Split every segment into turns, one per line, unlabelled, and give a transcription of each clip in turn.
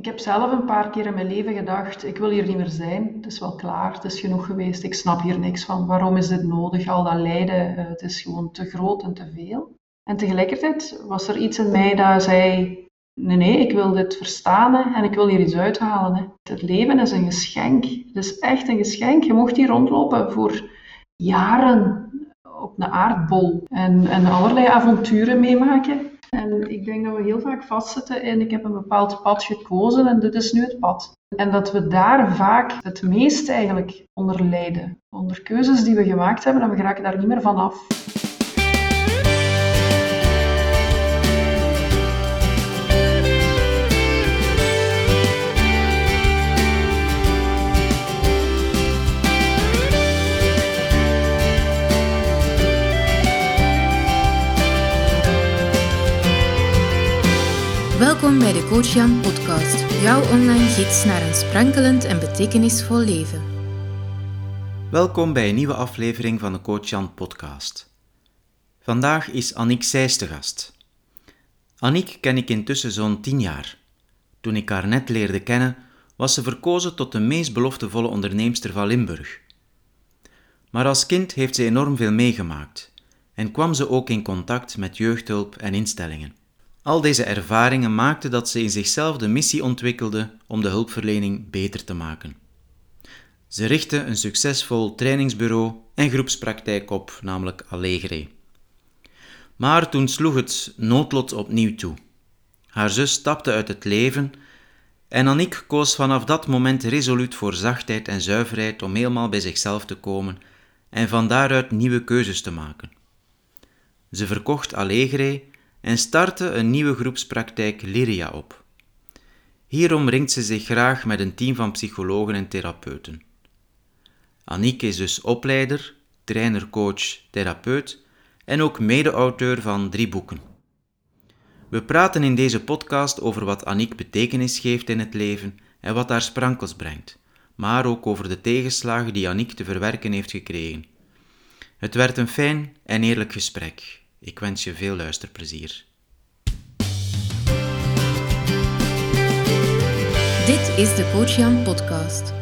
Ik heb zelf een paar keer in mijn leven gedacht, ik wil hier niet meer zijn. Het is wel klaar, het is genoeg geweest. Ik snap hier niks van. Waarom is dit nodig? Al dat lijden, eh, het is gewoon te groot en te veel. En tegelijkertijd was er iets in mij dat zei, nee, nee, ik wil dit verstaan en ik wil hier iets uithalen. Hè. Het leven is een geschenk. Het is echt een geschenk. Je mocht hier rondlopen voor jaren op een aardbol en, en allerlei avonturen meemaken. En ik denk dat we heel vaak vastzitten in ik heb een bepaald pad gekozen en dit is nu het pad. En dat we daar vaak het meest eigenlijk onder lijden. Onder keuzes die we gemaakt hebben en we geraken daar niet meer van
Welkom bij de Coach Jan podcast, jouw online gids naar een sprankelend en betekenisvol leven.
Welkom bij een nieuwe aflevering van de Coach Jan podcast. Vandaag is Annick Seijs te gast. Annick ken ik intussen zo'n tien jaar. Toen ik haar net leerde kennen, was ze verkozen tot de meest beloftevolle onderneemster van Limburg. Maar als kind heeft ze enorm veel meegemaakt en kwam ze ook in contact met jeugdhulp en instellingen. Al deze ervaringen maakten dat ze in zichzelf de missie ontwikkelde om de hulpverlening beter te maken. Ze richtte een succesvol trainingsbureau en groepspraktijk op, namelijk Allegre. Maar toen sloeg het noodlot opnieuw toe. Haar zus stapte uit het leven en Annick koos vanaf dat moment resoluut voor zachtheid en zuiverheid om helemaal bij zichzelf te komen en van daaruit nieuwe keuzes te maken. Ze verkocht Allegre en startte een nieuwe groepspraktijk Lyria op. Hierom ringt ze zich graag met een team van psychologen en therapeuten. Annick is dus opleider, trainer, coach, therapeut en ook mede-auteur van drie boeken. We praten in deze podcast over wat Annick betekenis geeft in het leven en wat haar sprankels brengt, maar ook over de tegenslagen die Annick te verwerken heeft gekregen. Het werd een fijn en eerlijk gesprek ik wens je veel luisterplezier.
Dit is de Coach Jan podcast.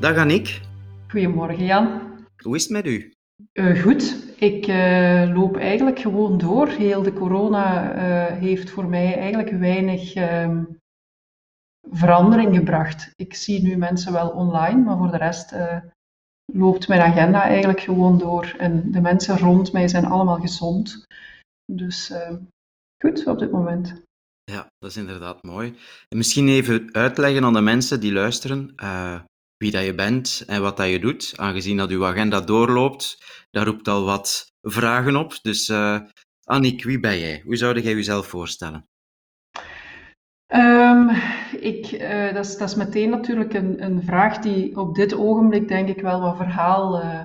Dag Annick.
Goedemorgen Jan.
Hoe is het met u?
Uh, goed, ik uh, loop eigenlijk gewoon door. Heel de corona uh, heeft voor mij eigenlijk weinig ehm, verandering gebracht. Ik zie nu mensen wel online, maar voor de rest loopt mijn agenda eigenlijk gewoon door. En de mensen rond mij zijn allemaal gezond. Dus uh, goed op dit moment.
Ja, dat is inderdaad mooi. En misschien even uitleggen aan de mensen die luisteren uh, wie dat je bent en wat dat je doet, aangezien dat uw agenda doorloopt. Daar roept al wat vragen op. Dus uh, wie ben jij? Hoe zou jij jezelf voorstellen?
Um, ik, uh, dat, is, dat, is, meteen natuurlijk een, een, vraag die op dit ogenblik denk ik wel wat verhaal uh,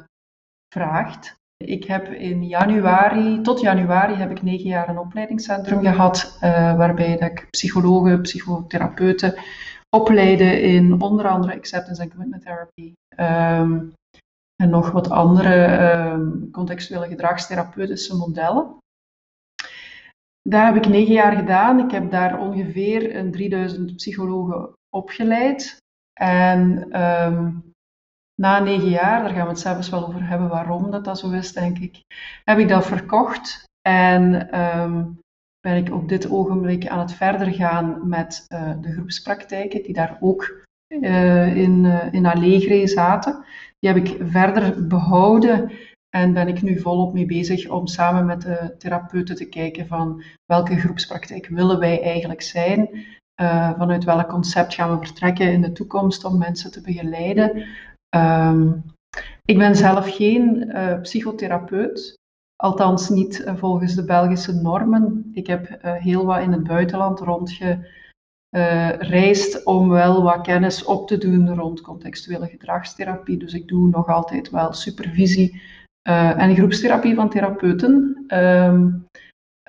vraagt. Ik heb in januari, tot januari heb ik negen jaar een opleidingscentrum gehad, uh, waarbij dat ik psychologen, psychotherapeuten opleide in onder andere acceptance and commitment therapy. Um, en nog wat andere um, contextuele gedragstherapeutische modellen. Dat heb ik negen jaar gedaan. Ik heb daar ongeveer een 3000 psychologen opgeleid. En um, na negen jaar, daar gaan we het zelfs wel over hebben waarom dat, dat zo is, denk ik, heb ik dat verkocht. En um, ben ik op dit ogenblik aan het verder gaan met uh, de groepspraktijken, die daar ook uh, in, uh, in Allegre zaten. Die heb ik verder behouden en ben ik nu volop mee bezig om samen met de therapeuten te kijken van welke groepspraktijk willen wij eigenlijk zijn. Uh, vanuit welk concept gaan we vertrekken in de toekomst om mensen te begeleiden. Um, ik ben zelf geen uh, psychotherapeut, althans niet uh, volgens de Belgische normen. Ik heb heel wat in het buitenland rondgereisd om wel wat kennis op te doen rond contextuele gedragstherapie. Dus ik doe nog altijd wel supervisie uh, en groepstherapie van therapeuten. Um,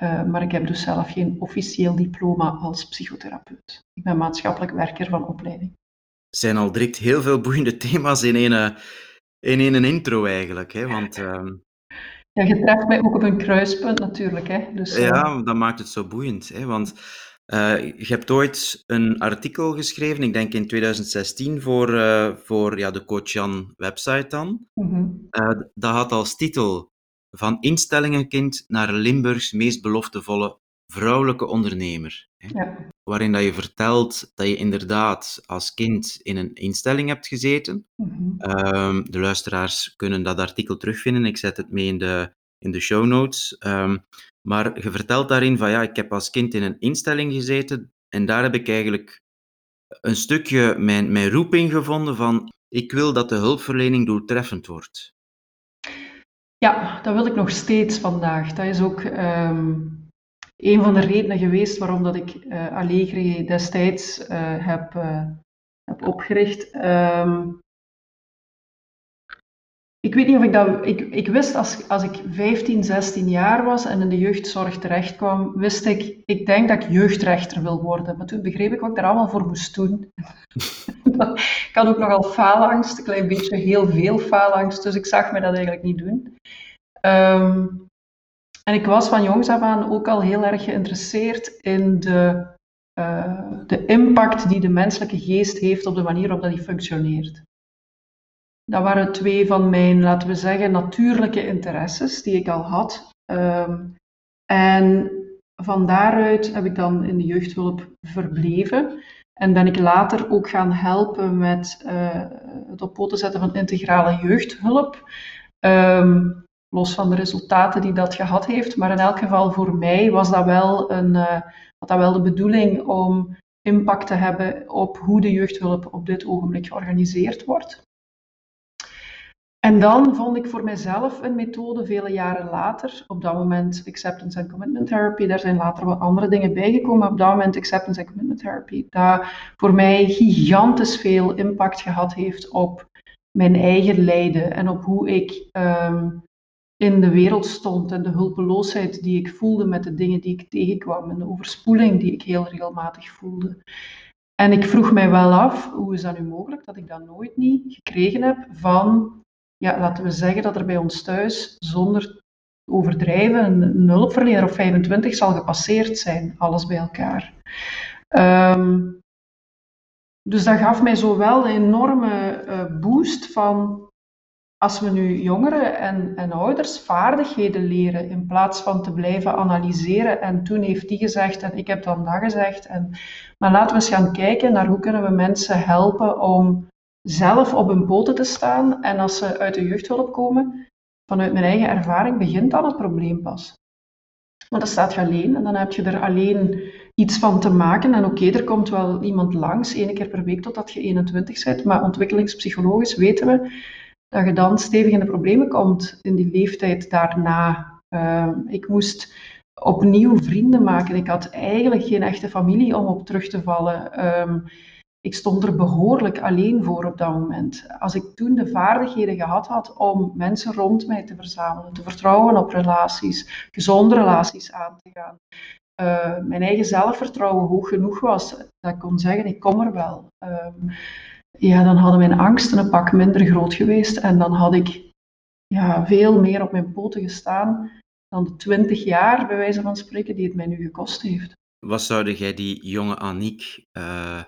uh, maar ik heb dus zelf geen officieel diploma als psychotherapeut. Ik ben maatschappelijk werker van opleiding.
Er zijn al direct heel veel boeiende thema's in een, eh, in een intro eigenlijk. Hè? Want, um...
Ja, je treft mij ook op een kruispunt natuurlijk. Hè? Dus,
ja, dat maakt het zo boeiend. Hè? Want je hebt ooit een artikel geschreven, ik denk in 2016, voor, voor ja, de Coach Jan website dan. Mhm. dat had als titel Van instellingenkind naar Limburgs meest beloftevolle vrouwelijke ondernemer. Ja. Waarin dat je vertelt dat je inderdaad als kind in een instelling hebt gezeten. Mhm. Ehm, de luisteraars kunnen dat artikel terugvinden. Ik zet het mee in de, in de show notes. Ehm, maar je vertelt daarin van ja, ik heb als kind in een instelling gezeten en daar heb ik eigenlijk een stukje mijn, mijn roeping gevonden van ik wil dat de hulpverlening doeltreffend wordt.
Ja, dat wil ik nog steeds vandaag. Dat is ook ehm, een van de redenen geweest waarom dat ik uh, Allegri destijds uh, heb, uh, heb opgericht. Um, ik weet niet of ik dat. Ik, ik wist als, als ik 15, 16 jaar was en in de jeugdzorg terecht kwam, wist ik, ik denk dat ik jeugdrechter wil worden. Maar toen begreep ik wat ik daar allemaal voor moest doen. ik had ook nogal faalangst, een klein beetje, heel veel faalangst, dus ik zag me dat eigenlijk niet doen. Um, en ik was van jongs af aan ook al heel erg geïnteresseerd in de, uh, de impact die de menselijke geest heeft op de manier waarop dat die functioneert. Dat waren twee van mijn, laten we zeggen, natuurlijke interesses die ik al had. Um, en van daaruit heb ik dan in de jeugdhulp verbleven. En ben ik later ook gaan helpen met uh, het op poten zetten van integrale jeugdhulp. Um, los van de resultaten die dat gehad heeft. Maar in elk geval voor mij was dat wel, een, uh, dat wel de bedoeling om impact te hebben op hoe de jeugdhulp op dit ogenblik georganiseerd wordt. En dan vond ik voor mezelf een methode vele jaren later, op dat moment acceptance and commitment therapy, daar zijn later wat andere dingen bijgekomen, maar op dat moment acceptance and commitment therapy, dat voor mij gigantisch veel impact gehad heeft op mijn eigen lijden en op hoe ik um, in de wereld stond en de hulpeloosheid die ik voelde met de dingen die ik tegenkwam en de overspoeling die ik heel regelmatig voelde. En ik vroeg mij wel af, hoe is dat nu mogelijk dat ik dat nooit niet gekregen heb van, ja, laten we zeggen dat er bij ons thuis zonder overdrijven een hulpverlener of 25 zal gepasseerd zijn, alles bij elkaar. Um, dus dat gaf mij zo wel een enorme uh, boost van als we nu jongeren en, en ouders vaardigheden leren in plaats van te blijven analyseren en toen heeft die gezegd en ik heb dan dat gezegd. En, maar laten we eens gaan kijken naar hoe kunnen we mensen helpen om zelf op hun poten te staan en als ze uit de jeugdhulp komen, vanuit mijn eigen ervaring begint dan het probleem pas. Want dan staat je alleen en dan heb je er alleen iets van te maken. En oké, er komt wel iemand langs, één keer per week totdat je 21 bent, maar ontwikkelingspsychologisch weten we dat je dan stevig in de problemen komt in die leeftijd daarna. Uh, ik moest opnieuw vrienden maken. Ik had eigenlijk geen echte familie om op terug te vallen. Um, ik stond er behoorlijk alleen voor op dat moment. Als ik toen de vaardigheden gehad had om mensen rond mij te verzamelen, te vertrouwen op relaties, gezonde relaties aan te gaan, uh, mijn eigen zelfvertrouwen hoog genoeg was, dat ik kon zeggen, ik kom er wel. Um, ja, dan hadden mijn angsten een pak minder groot geweest en dan had ik ja, veel meer op mijn poten gestaan dan de twintig jaar, bij wijze van spreken, die het mij nu gekost heeft.
Wat zou jij die jonge Aniek, uh,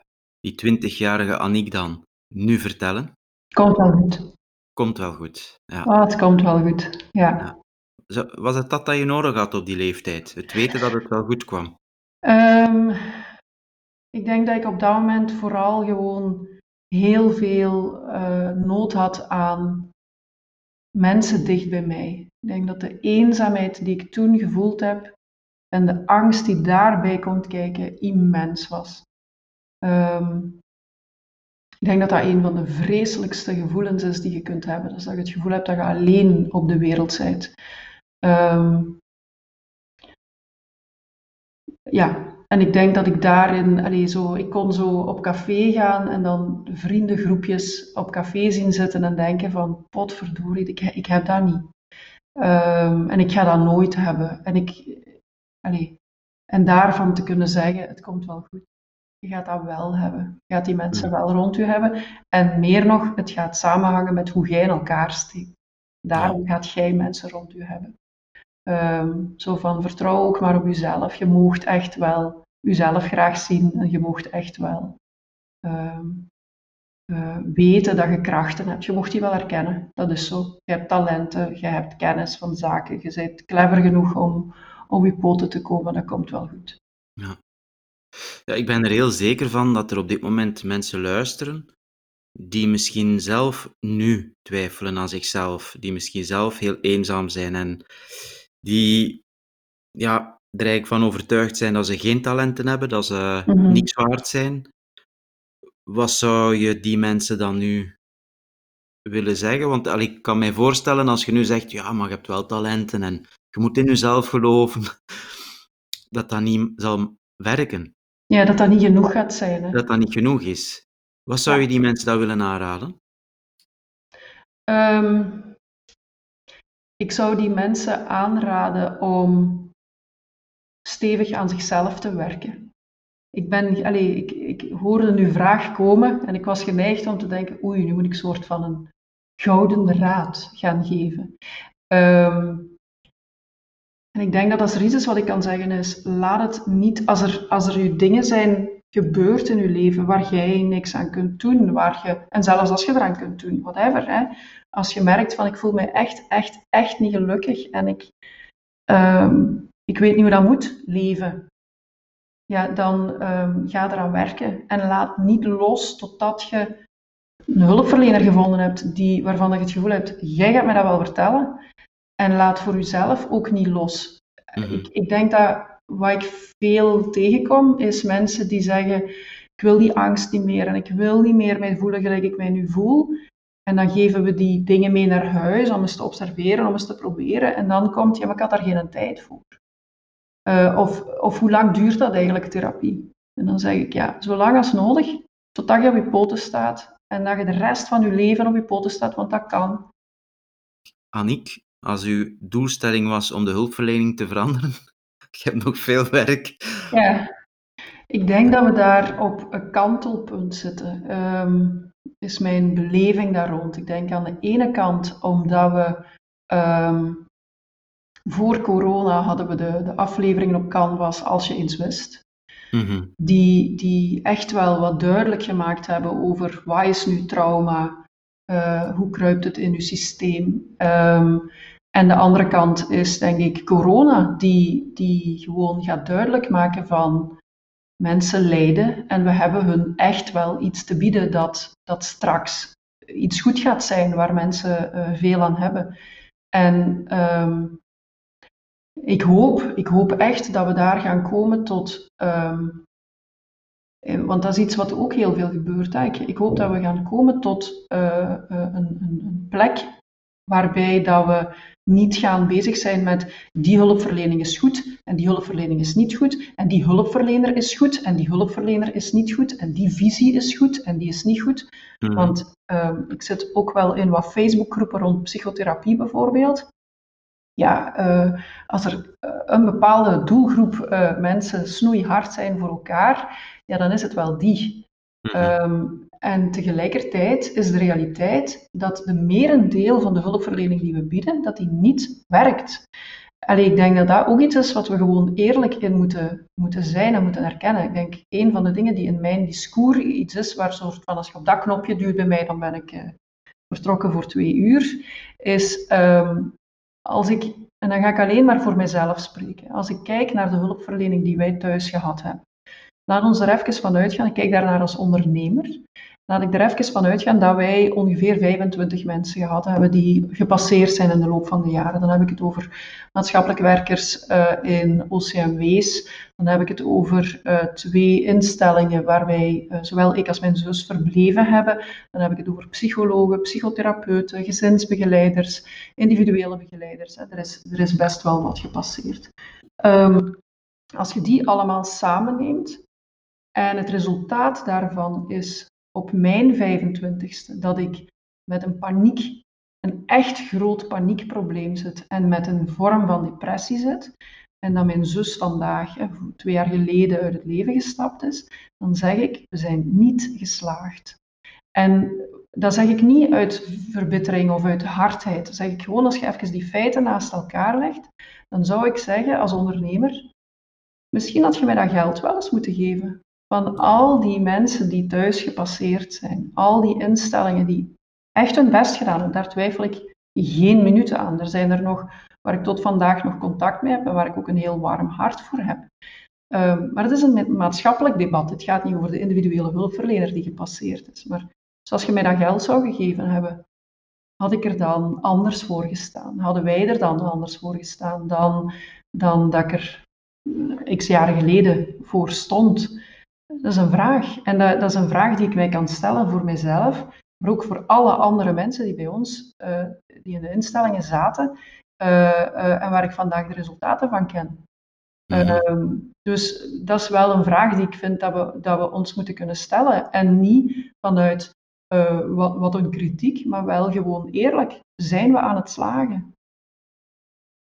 die twintigjarige Aniek dan, nu vertellen?
Komt wel goed.
Komt wel goed, ja.
Oh, het komt wel goed, ja.
ja. Was het dat dat je nodig had op die leeftijd? Het weten dat het wel goed kwam?
Um, ik denk dat ik op dat moment vooral gewoon heel veel uh, nood had aan mensen dicht bij mij. Ik denk dat de eenzaamheid die ik toen gevoeld heb en de angst die daarbij komt kijken immens was. Um, ik denk dat dat een van de vreselijkste gevoelens is die je kunt hebben. Dus dat je het gevoel hebt dat je alleen op de wereld bent. Um, ja, en ik denk dat ik daarin, allee, zo, ik kon zo op café gaan en dan vriendengroepjes op café zien zitten en denken van, potverdorie, ik, ik heb dat niet. Um, en ik ga dat nooit hebben. En, ik, allee, en daarvan te kunnen zeggen, het komt wel goed. Je gaat dat wel hebben. Je gaat die mensen wel rond je hebben. En meer nog, het gaat samenhangen met hoe jij in elkaar steekt. Daarom gaat jij mensen rond je hebben. Um, zo van vertrouw ook maar op jezelf. Je moogt echt wel jezelf graag zien en je mocht echt wel ehm, eh, weten dat je krachten hebt. Je mocht die wel herkennen. Dat is zo. Je hebt talenten, je hebt kennis van zaken, je bent clever genoeg om op je poten te komen. Dat komt wel goed.
Ja. Ja, ik ben er heel zeker van dat er op dit moment mensen luisteren die misschien zelf nu twijfelen aan zichzelf, die misschien zelf heel eenzaam zijn en die ja, er eigenlijk van overtuigd zijn dat ze geen talenten hebben, dat ze mm niks waard zijn. Wat zou je die mensen dan nu willen zeggen? Want al, ik kan mij voorstellen als je nu zegt, ja, maar je hebt wel talenten en je moet in jezelf geloven, dat dat niet zal werken.
Ja, dat dat niet genoeg gaat zijn. Hè?
Dat dat niet genoeg is. Wat zou je die mensen dan willen aanraden?
Um, ik zou die mensen aanraden om stevig aan zichzelf te werken. Ik, ben, allez, ik, ik hoorde nu vraag komen en ik was geneigd om te denken, oei, nu moet ik een soort van een gouden raad gaan geven. Um, en ik denk dat als er wat ik kan zeggen is, laat het niet, als er, als er dingen zijn gebeurd in je leven waar jij niks aan kunt doen, waar je, en zelfs als je eraan kunt doen, whatever. Hè, als je merkt van ik voel mij echt, echt, echt niet gelukkig en ik, um, ik weet niet hoe dat moet leven, ja, dan um, ga eraan werken en laat niet los totdat je een hulpverlener gevonden hebt die, waarvan je het gevoel hebt, jij gaat mij dat wel vertellen. En laat voor jezelf ook niet los. Mhm. ik, ik denk dat wat ik veel tegenkom, is mensen die zeggen, ik wil die angst niet meer en ik wil niet meer mij voelen gelijk ik mij nu voel. En dan geven we die dingen mee naar huis om eens te observeren, om eens te proberen. En dan komt, ja, maar ik had daar geen tijd voor. Uh, of, of hoe lang duurt dat eigenlijk, therapie? En dan zeg ik, ja, zo lang als nodig, totdat je op je poten staat. En dat je de rest van je leven op je poten staat, want dat kan.
Aniek, als uw doelstelling was om de hulpverlening te veranderen, je hebt nog veel werk.
Ja, ik denk dat we daar op een kantelpunt zitten. Um, is mijn beleving daar rond. Ik denk aan de ene kant omdat we um, voor corona hadden we de, de afleveringen op Canvas Als je iets wist. Mm die, die echt wel wat duidelijk gemaakt hebben over wat is nu trauma, uh, hoe kruipt het in uw systeem. Um, en de andere kant is denk ik corona, die, die gewoon gaat duidelijk maken van mensen lijden en we hebben hun echt wel iets te bieden dat, dat straks iets goed gaat zijn, waar mensen uh, veel aan hebben. En um, ik, hoop, ik hoop echt dat we daar gaan komen tot. Um, want dat is iets wat ook heel veel gebeurt. Hè. Ik, ik hoop dat we gaan komen tot een, een, een plek waarbij dat we niet gaan bezig zijn met die hulpverlening is goed en die hulpverlening is niet goed en die hulpverlener is goed en die hulpverlener is niet goed en die visie is goed en die is niet goed. Mhm. Want um, ik zit ook wel in wat Facebookgroepen rond psychotherapie bijvoorbeeld. Ja, uh, als er uh, een bepaalde doelgroep uh, mensen snoeihard zijn voor elkaar, ja, dan is het wel die. Um, en tegelijkertijd is de realiteit dat de merendeel van de hulpverlening die we bieden, dat die niet werkt. Allee, ik denk dat dat ook iets is wat we gewoon eerlijk in moeten, moeten zijn en moeten herkennen. Ik denk, een van de dingen die in mijn discours iets is, waar soort van als je op dat knopje duwt bij mij, dan ben ik uh, vertrokken voor twee uur, is um, als ik, en dan ga ik alleen maar voor mezelf spreken, als ik kijk naar de hulpverlening die wij thuis gehad hebben, laat ons er even van uitgaan, ik kijk daarnaar als ondernemer, Laat ik er even van uitgaan dat wij ongeveer 25 mensen gehad hebben die gepasseerd zijn in de loop van de jaren. Dan heb ik het over maatschappelijke werkers uh, in OCMW's. Dan heb ik het over uh, twee instellingen waar wij, uh, zowel ik als mijn zus, verbleven hebben. Dan heb ik het over psychologen, psychotherapeuten, gezinsbegeleiders, individuele begeleiders. Er is, er is best wel wat gepasseerd. Um, als je die allemaal samenneemt en het resultaat daarvan is op mijn 25ste dat ik met een paniek, een echt groot paniekprobleem zit en met een vorm van depressie zit, en dat mijn zus vandaag, twee jaar geleden, uit het leven gestapt is, dan zeg ik, we zijn niet geslaagd. En dat zeg ik niet uit verbittering of uit hardheid. Dat zeg ik gewoon als je even die feiten naast elkaar legt, dan zou ik zeggen als ondernemer, misschien had je mij dat geld wel eens moeten geven. Van al die mensen die thuis gepasseerd zijn, al die instellingen die echt hun best gedaan hebben, daar twijfel ik geen minuten aan. Er zijn er nog waar ik tot vandaag nog contact mee heb en waar ik ook een heel warm hart voor heb. Ehm, maar het is een maatschappelijk debat. Het gaat niet over de individuele hulpverlener die gepasseerd is. Maar zoals je mij dat geld zou gegeven hebben, had ik er dan anders voor gestaan? Hadden wij er dan anders voor gestaan dan, dan dat ik er eh, x jaar geleden voor stond? Dat is een vraag. En dat, dat is een vraag die ik mij kan stellen voor mijzelf, maar ook voor alle andere mensen die bij ons, uh, die in de instellingen zaten, uh, en waar ik vandaag de resultaten van ken. Mhm. Ehm, dus dat is wel een vraag die ik vind dat we, dat we ons moeten kunnen stellen. En niet vanuit wat, wat een kritiek, maar wel gewoon eerlijk. Zijn we aan het slagen?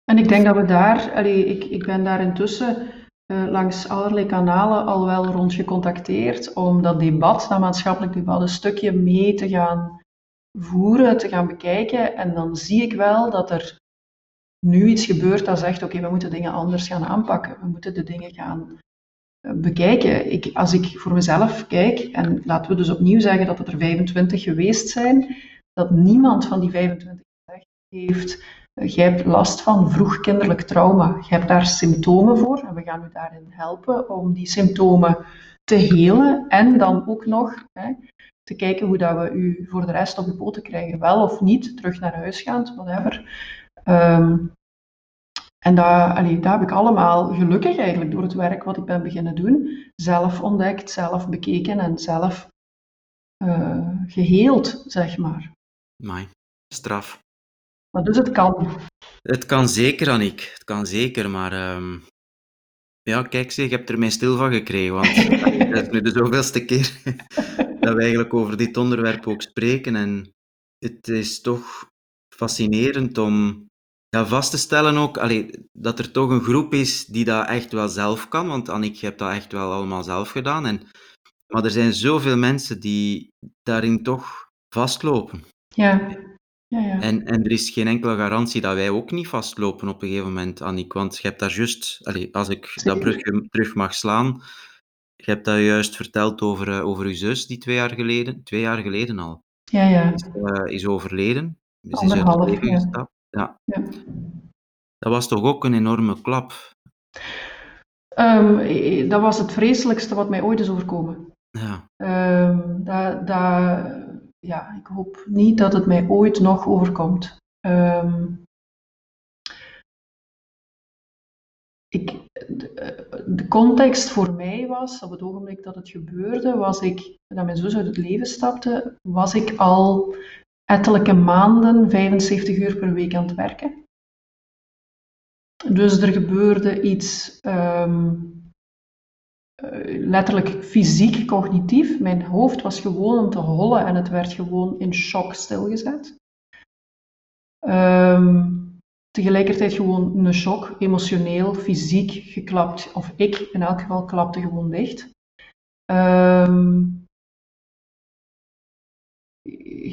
En ik denk dat we daar, allee, ik, ik ben daar intussen langs allerlei kanalen al wel rond gecontacteerd om dat debat, dat maatschappelijk debat, een stukje mee te gaan voeren, te gaan bekijken. En dan zie ik wel dat er nu iets gebeurt dat zegt, oké, we moeten dingen anders gaan aanpakken. We moeten de dingen gaan eh, bekijken. Ik, als ik voor mezelf kijk, en laten we dus opnieuw zeggen dat het er 25 geweest zijn, dat niemand van die 25 gezegd heeft, je hebt last van vroegkinderlijk trauma. Je hebt daar symptomen voor en we gaan u daarin helpen om die symptomen te helen en dan ook nog hè, te kijken hoe dat we u voor de rest op de poten krijgen, wel of niet, terug naar huis gaan, whatever. Um, en dat, heb ik allemaal gelukkig eigenlijk door het werk wat ik ben beginnen doen, zelf ontdekt, zelf bekeken en zelf uh, geheeld, zeg maar.
Mai, straf.
Maar dus het kan.
Het kan zeker, Annick. Het kan zeker, maar... Um, ja, kijk, zeg, ik heb er mij stil van gekregen, want dat is nu de zoveelste keer dat we eigenlijk over dit onderwerp ook spreken. En het is toch fascinerend om ja, vast te stellen ook allee, dat er toch een groep is die dat echt wel zelf kan. Want Annick, je hebt dat echt wel allemaal zelf gedaan. En, maar er zijn zoveel mensen die daarin toch vastlopen.
Ja, ja, ja.
En, en er is geen enkele garantie dat wij ook niet vastlopen op een gegeven moment, Annick. Want je hebt daar juist, als ik dat brug terug mag slaan, je hebt dat juist verteld over, uh, over uw zus, die twee jaar geleden, twee jaar geleden al,
ja, ja.
Is, uh, is overleden.
Dus is uit het leven gestapt.
Ja. ja. Dat was toch ook een enorme klap?
Um, dat was het vreselijkste wat mij ooit is overkomen.
Ja.
Um, dat, dat, ja, ik hoop niet dat het mij ooit nog overkomt. Um, ik, de, context voor mij was, op het ogenblik dat het gebeurde, was ik, dat mijn zus uit het leven stapte, was ik al ettelijke maanden 75 uur per week aan het werken. Dus er gebeurde iets um, letterlijk fysiek, cognitief. Mijn hoofd was gewoon om te hollen en het werd gewoon in shock stilgezet. Um, tegelijkertijd gewoon een shock, emotioneel, fysiek geklapt, of ik in elk geval klapte gewoon dicht. Um,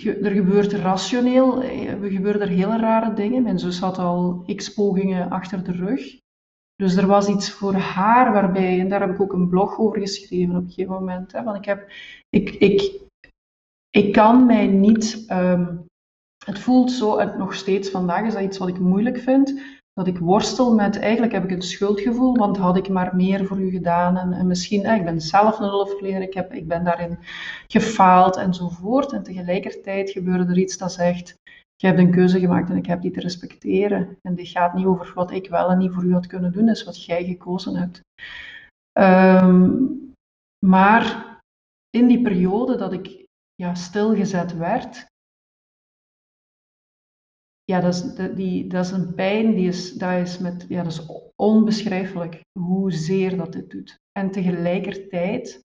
er gebeurt rationeel, eh, er gebeuren er hele rare dingen. Mijn zus had al x pogingen achter de rug. Dus er was iets voor haar waarbij, en daar heb ik ook een blog over geschreven op een gegeven moment. Hè, want ik, heb, ik, ik, ik kan mij niet, um, het voelt zo, en nog steeds vandaag is dat iets wat ik moeilijk vind, dat ik worstel met, eigenlijk heb ik een schuldgevoel, want had ik maar meer voor u gedaan en, en misschien, ik ben zelf een hulpverlener, ik, heb, ik ben daarin gefaald enzovoort. En tegelijkertijd gebeurde er iets dat zegt, je hebt een keuze gemaakt en ik heb die te respecteren. En dit gaat niet over wat ik wel en niet voor u had kunnen doen, is wat jij gekozen hebt. Um, maar in die periode dat ik ja, stilgezet werd, ja, dat is, die, dat is een pijn, die is, dat, is met, ja, dat is onbeschrijfelijk hoezeer dat dit doet. En tegelijkertijd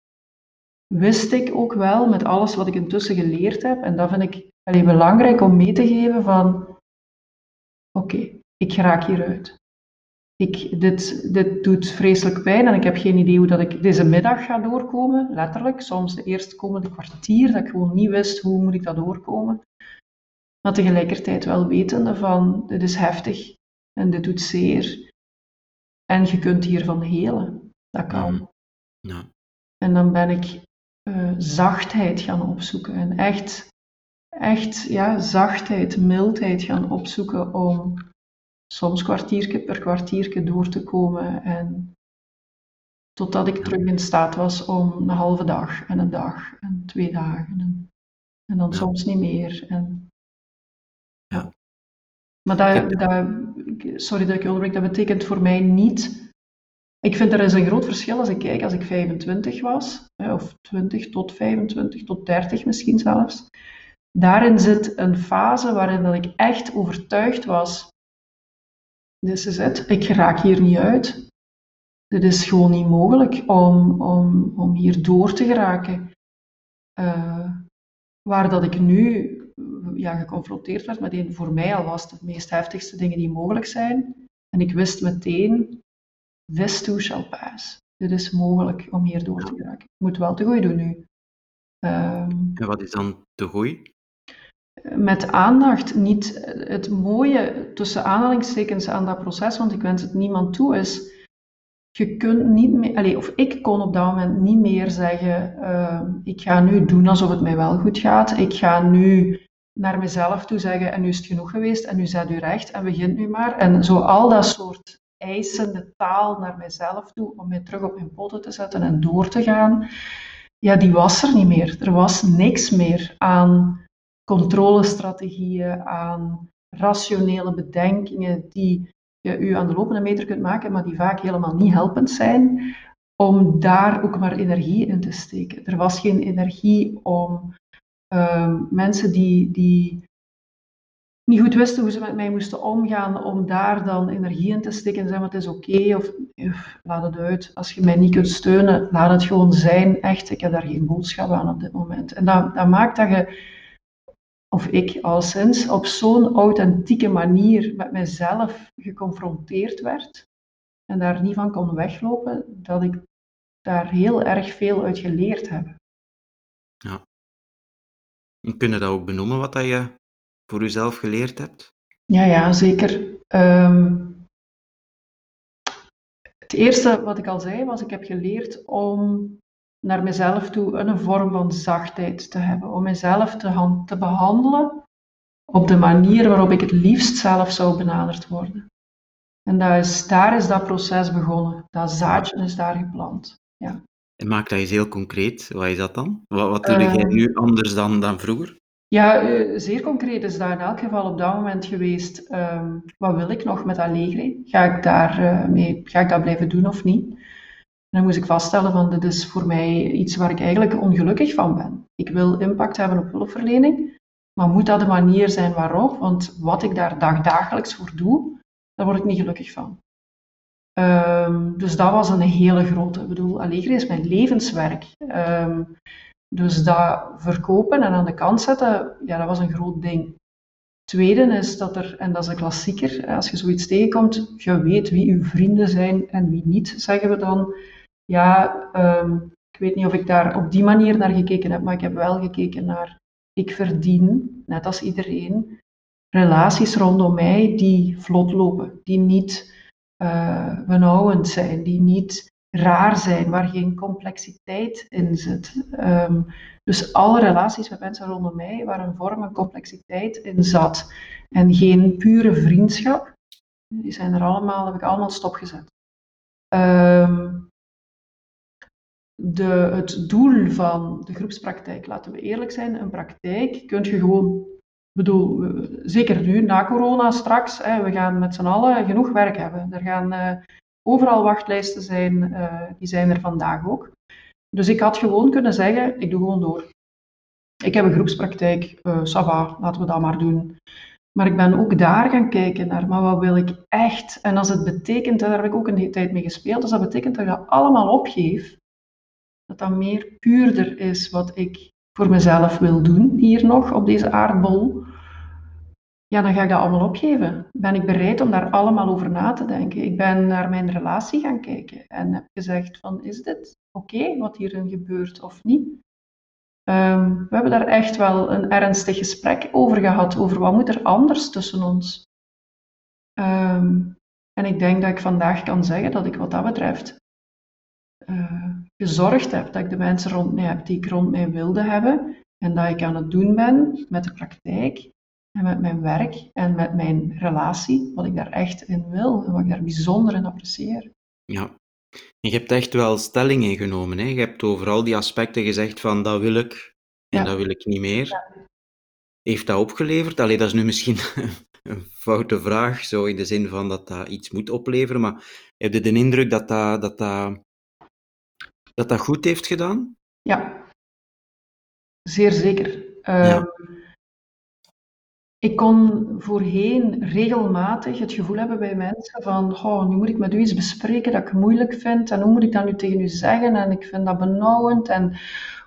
wist ik ook wel, met alles wat ik intussen geleerd heb, en dat vind ik allee, belangrijk om mee te geven van, oké, ik raak hieruit. Ik, dit, dit doet vreselijk pijn en ik heb geen idee hoe dat ik deze middag ga doorkomen, letterlijk. Soms de eerste komende kwartier, dat ik gewoon niet wist hoe moet ik dat doorkomen. Maar tegelijkertijd wel wetende van, dit is heftig en dit doet zeer. En je kunt hiervan helen. Dat kan.
Ja.
En dan ben ik eh, zachtheid gaan opzoeken. En echt, echt ja, zachtheid, mildheid gaan opzoeken om soms kwartiertje per kwartiertje door te komen. En totdat ik terug in staat was om een halve dag en een dag en twee dagen. En, en dan
Ja.
soms niet meer. En,
Ja.
Maar dat, sorry dat ik onderbreek, dat betekent voor mij niet. Ik vind er is een groot verschil als ik kijk als ik 25 was, of 20 tot 25, tot 30 misschien zelfs. Daarin zit een fase waarin ik echt overtuigd was: dit is het, ik raak hier niet uit. Dit is gewoon niet mogelijk om, om, om hier door te geraken. Eh, waar dat ik nu ja, geconfronteerd werd met een voor mij al was de meest heftigste dingen die mogelijk zijn. En ik wist meteen, this too shall pass. Dit is mogelijk om hier door te geraken. Ik moet wel te goed doen nu. Ehm,
En wat is dan te gooi?
Met aandacht, niet het mooie tussen aanhalingstekens aan dat proces, want ik wens het niemand toe, is je kunt niet meer, allez, of ik kon op dat moment niet meer zeggen, ehm, ik ga nu doen alsof het mij wel goed gaat, ik ga nu naar mezelf toe zeggen, en nu is het genoeg geweest, en nu zet u recht, en begint nu maar. En zo al dat soort eisende taal naar mijzelf toe, om mij terug op mijn poten te zetten en door te gaan, ja, die was er niet meer. Er was niks meer aan controlestrategieën, aan rationele bedenkingen die je u aan de lopende meter kunt maken, maar die vaak helemaal niet helpend zijn, om daar ook maar energie in te steken. Er was geen energie om ehm, mensen die, die niet goed wisten hoe ze met mij moesten omgaan, om daar dan energie in te steken en zeggen, het is oké, of, laat het uit. Als je mij niet kunt steunen, laat het gewoon zijn. Echt, ik heb daar geen boodschap aan op dit moment. En dat, dat maakt dat je of ik alleszins, op zo'n authentieke manier met mezelf geconfronteerd werd en daar niet van kon weglopen, dat ik daar heel erg veel uit geleerd heb.
En Kun je dat ook benoemen, wat dat je voor jezelf geleerd hebt?
Ja, ja, zeker. Ehm, het eerste wat ik al zei was, ik heb geleerd om naar mezelf toe een vorm van zachtheid te hebben, om mezelf te, te behandelen op de manier waarop ik het liefst zelf zou benaderd worden. En dat is, daar is dat proces begonnen. Dat zaadje is daar geplant.
En maak dat eens heel concreet. Wat is dat dan? Wat, wat doe jij
Eh,
nu anders dan, dan vroeger?
Ja, eh, zeer concreet is dat in elk geval op dat moment geweest. ehm, wat wil ik nog met Allegri? Ga ik daar eh, mee, ga ik dat blijven doen of niet? Dan moest ik vaststellen van dit is voor mij iets waar ik eigenlijk ongelukkig van ben. Ik wil impact hebben op hulpverlening, maar moet dat de manier zijn waarop? Want wat ik daar dagdagelijks voor doe, daar word ik niet gelukkig van. Ehm, dus dat was een hele grote. Ik bedoel, Allegri is mijn levenswerk. Ehm, dus dat verkopen en aan de kant zetten, ja, dat was een groot ding. Tweede is dat er, en dat is een klassieker, als je zoiets tegenkomt, je weet wie uw vrienden zijn en wie niet, zeggen we dan. Ja, ehm, ik weet niet of ik daar op die manier naar gekeken heb, maar ik heb wel gekeken naar, ik verdien, net als iedereen, relaties rondom mij die vlot lopen, die niet eh benauwend zijn, die niet raar zijn, waar geen complexiteit in zit. Ehm, dus alle relaties met mensen rondom mij waar een vorm van complexiteit in zat en geen pure vriendschap, die zijn er allemaal, heb ik allemaal stopgezet. Ehm, de, het doel van de groepspraktijk, laten we eerlijk zijn, een praktijk kun je gewoon, bedoel, zeker nu, na corona straks, hè, we gaan met z'n allen genoeg werk hebben. Er gaan eh, overal wachtlijsten zijn, eh, die zijn er vandaag ook. Dus ik had gewoon kunnen zeggen, ik doe gewoon door. Ik heb een groepspraktijk, eh ça va, laten we dat maar doen. Maar ik ben ook daar gaan kijken naar, maar wat wil ik echt? En als het betekent, en daar heb ik ook een tijd mee gespeeld, als dat betekent dat ik dat allemaal opgeef, dat dat meer puurder is wat ik voor mezelf wil doen, hier nog op deze aardbol, ja, dan ga ik dat allemaal opgeven. Ben ik bereid om daar allemaal over na te denken? Ik ben naar mijn relatie gaan kijken en heb gezegd van, is dit oké wat hierin gebeurt of niet? Ehm, we hebben daar echt wel een ernstig gesprek over gehad, over wat moet er anders tussen ons. Ehm, en ik denk dat ik vandaag kan zeggen dat ik wat dat betreft gezorgd heb, dat ik de mensen rond mij heb die ik rond mij wilde hebben en dat ik aan het doen ben met de praktijk en met mijn werk en met mijn relatie, wat ik daar echt in wil en wat ik daar bijzonder in apprecieer.
Ja, je hebt echt wel stelling ingenomen. Hè? Je hebt over al die aspecten gezegd van dat wil ik en ja. dat wil ik niet meer. Ja. Heeft dat opgeleverd? Allee, dat is nu misschien een foute vraag, zo in de zin van dat dat iets moet opleveren, maar heb je de indruk dat dat, dat, dat, dat, dat goed heeft gedaan?
Ja, zeer zeker. Ja. Ehm, ik kon voorheen regelmatig het gevoel hebben bij mensen van, nu moet ik met u iets bespreken dat ik moeilijk vind en hoe moet ik dat nu tegen u zeggen en ik vind dat benauwend en,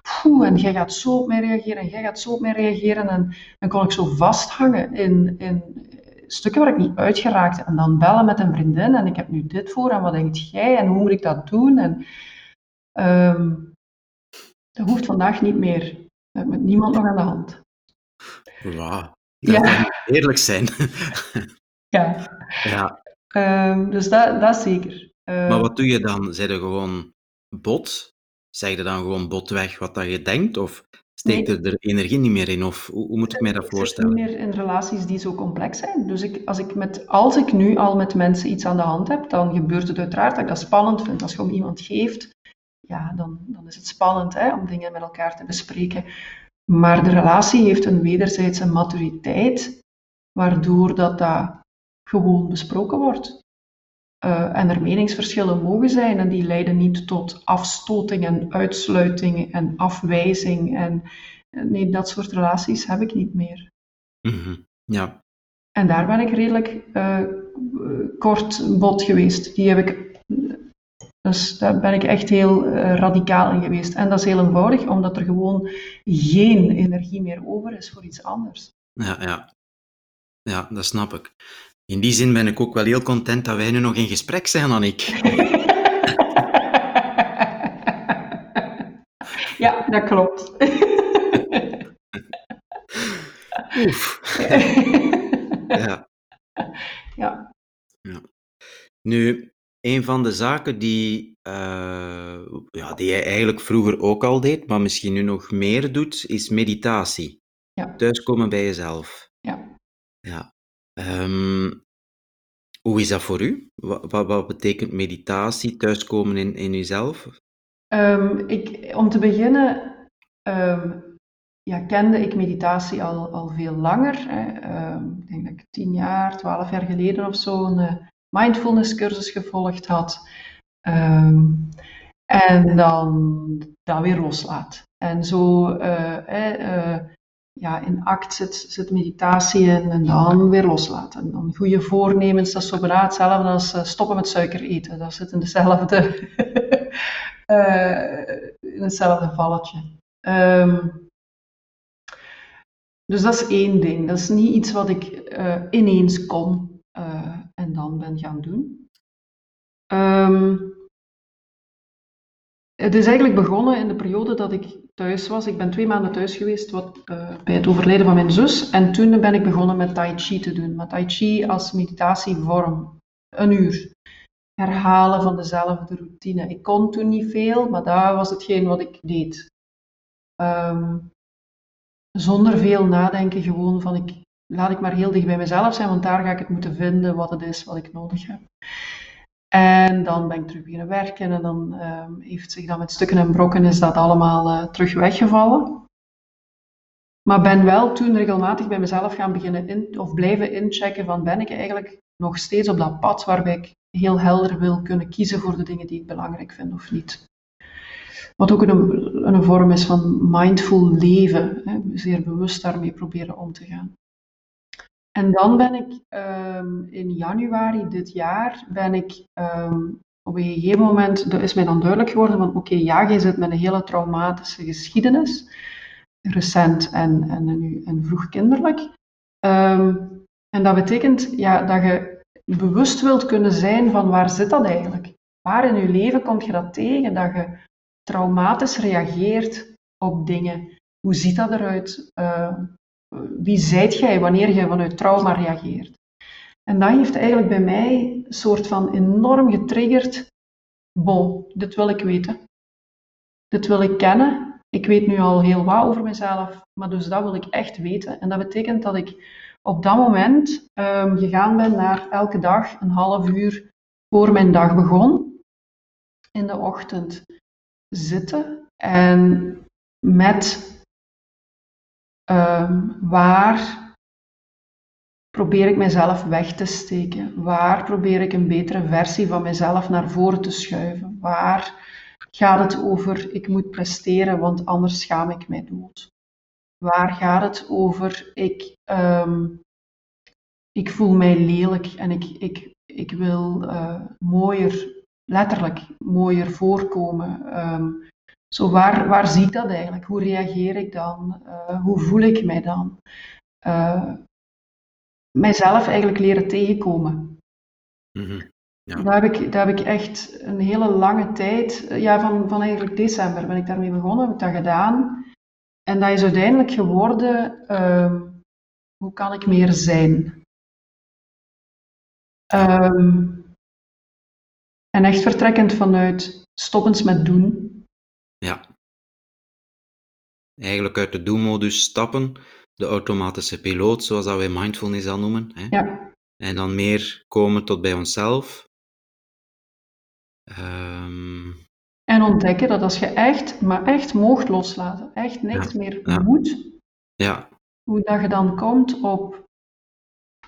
poeh, en jij gaat zo op mij reageren en jij gaat zo op mij reageren en dan kon ik zo vasthangen in, in stukken waar ik niet uitgeraakte en dan bellen met een vriendin en ik heb nu dit voor en wat denkt jij en hoe moet ik dat doen en um, dat hoeft vandaag niet meer. Met niemand nog aan de hand.
Wauw. Dat ja. eerlijk zijn.
ja. ja. Um, dus dat, dat zeker.
Uh, maar wat doe je dan? Zeg je gewoon bot? Zeg je dan gewoon bot weg wat dat je denkt? Of steekt nee. er energie niet meer in? Of hoe, hoe moet ik mij dat voorstellen?
niet meer in relaties die zo complex zijn. Dus ik, als, ik met, als ik nu al met mensen iets aan de hand heb, dan gebeurt het uiteraard dat ik dat spannend vind. Als je om iemand geeft, ja, dan, dan is het spannend hè, om dingen met elkaar te bespreken. Maar de relatie heeft een wederzijdse maturiteit, waardoor dat, dat gewoon besproken wordt. Uh, en er meningsverschillen mogen zijn en die leiden niet tot afstoting en uitsluiting en afwijzing. En nee, dat soort relaties heb ik niet meer.
Mm -hmm. Ja.
En daar ben ik redelijk uh, kort bot geweest. Die heb ik dus daar ben ik echt heel uh, radicaal in geweest. En dat is heel eenvoudig, omdat er gewoon geen energie meer over is voor iets anders.
Ja, ja. ja dat snap ik. In die zin ben ik ook wel heel content dat wij nu nog in gesprek zijn, Annick.
ja, dat klopt.
Oef. ja.
ja.
ja. Nu, een van de zaken die, uh, ja, die jij eigenlijk vroeger ook al deed, maar misschien nu nog meer doet, is meditatie.
Ja.
Thuiskomen bij jezelf.
Ja.
Ja. Um, hoe is dat voor u? Wat, wat, wat, betekent meditatie, thuiskomen in, in jezelf?
Um, ik, om te beginnen um, ja, kende ik meditatie al, al veel langer. Hè. ik denk dat ik tien jaar, twaalf jaar geleden of zo een eh, mindfulness cursus gevolgd had. Um, en dan dat weer loslaat. En zo uh, uh, ja, in act zit, zit meditatie in en dan weer loslaten. En dan goede voornemens, dat is zo hetzelfde als uh, stoppen met suiker eten. Dat zit in dezelfde, in hetzelfde valletje. Um, dus dat is één ding. Dat is niet iets wat ik ineens kon en dan ben gaan doen. Um, het is eigenlijk begonnen in de periode dat ik thuis was. Ik ben twee maanden thuis geweest wat, uh, bij het overlijden van mijn zus. En toen ben ik begonnen met Tai Chi te doen. Met Tai Chi als meditatievorm. Een uur. Herhalen van dezelfde routine. Ik kon toen niet veel, maar dat was hetgeen wat ik deed. Um, zonder veel nadenken, gewoon van ik laat ik maar heel dicht bij mezelf zijn, want daar ga ik het moeten vinden wat het is wat ik nodig heb. En dan ben ik terug beginnen werken en dan um, heeft zich dan met stukken en brokken is dat allemaal uh, terug weggevallen. Maar ben wel toen regelmatig bij mezelf gaan beginnen in, of blijven inchecken van ben ik eigenlijk nog steeds op dat pad waarbij ik heel helder wil kunnen kiezen voor de dingen die ik belangrijk vind of niet. Wat ook een, een vorm is van mindful leven, hè, zeer bewust daarmee proberen om te gaan. En dan ben ik um, in januari dit jaar, ben ik um, op een gegeven moment, dat is mij dan duidelijk geworden van oké, ja, je zit met een hele traumatische geschiedenis, recent en, en, nu, en vroeg kinderlijk. Um, en dat betekent ja, dat je bewust wilt kunnen zijn van waar zit dat eigenlijk? Waar in je leven kom je dat tegen, dat je traumatisch reageert op dingen? Hoe ziet dat eruit? Wie zijt jij wanneer je vanuit trauma reageert? En dat heeft eigenlijk bij mij een soort van enorm getriggerd bon, dit wil ik weten. Dit wil ik kennen. Ik weet nu al heel wat over mezelf, maar dus dat wil ik echt weten. En dat betekent dat ik op dat moment um, gegaan ben naar elke dag een half uur voor mijn dag begon, in de ochtend zitten en met um, waar probeer ik mezelf weg te steken? Waar probeer ik een betere versie van mezelf naar voren te schuiven? Waar gaat het over ik moet presteren, want anders schaam ik mij dood? Waar gaat het over ik, um, ik voel mij lelijk en ik, ik, ik wil uh, mooier, letterlijk mooier voorkomen? Um, zo waar, waar zie ik dat eigenlijk? Hoe reageer ik dan? Uh, hoe voel ik mij dan? Uh, mijzelf eigenlijk leren tegenkomen. Mm -hmm. ja. daar, heb ik, daar heb ik echt een hele lange tijd, ja, van, van eigenlijk december ben ik daarmee begonnen, heb ik dat gedaan. En dat is uiteindelijk geworden, um, hoe kan ik meer zijn? Um, en echt vertrekkend vanuit stoppens met doen.
Ja. Eigenlijk uit de do-modus stappen de automatische piloot, zoals dat wij mindfulness al noemen. Hè?
Ja.
En dan meer komen tot bij onszelf. Um...
En ontdekken dat als je echt, maar echt mocht loslaten, echt niks ja. meer ja. moet,
ja.
hoe dat je dan komt op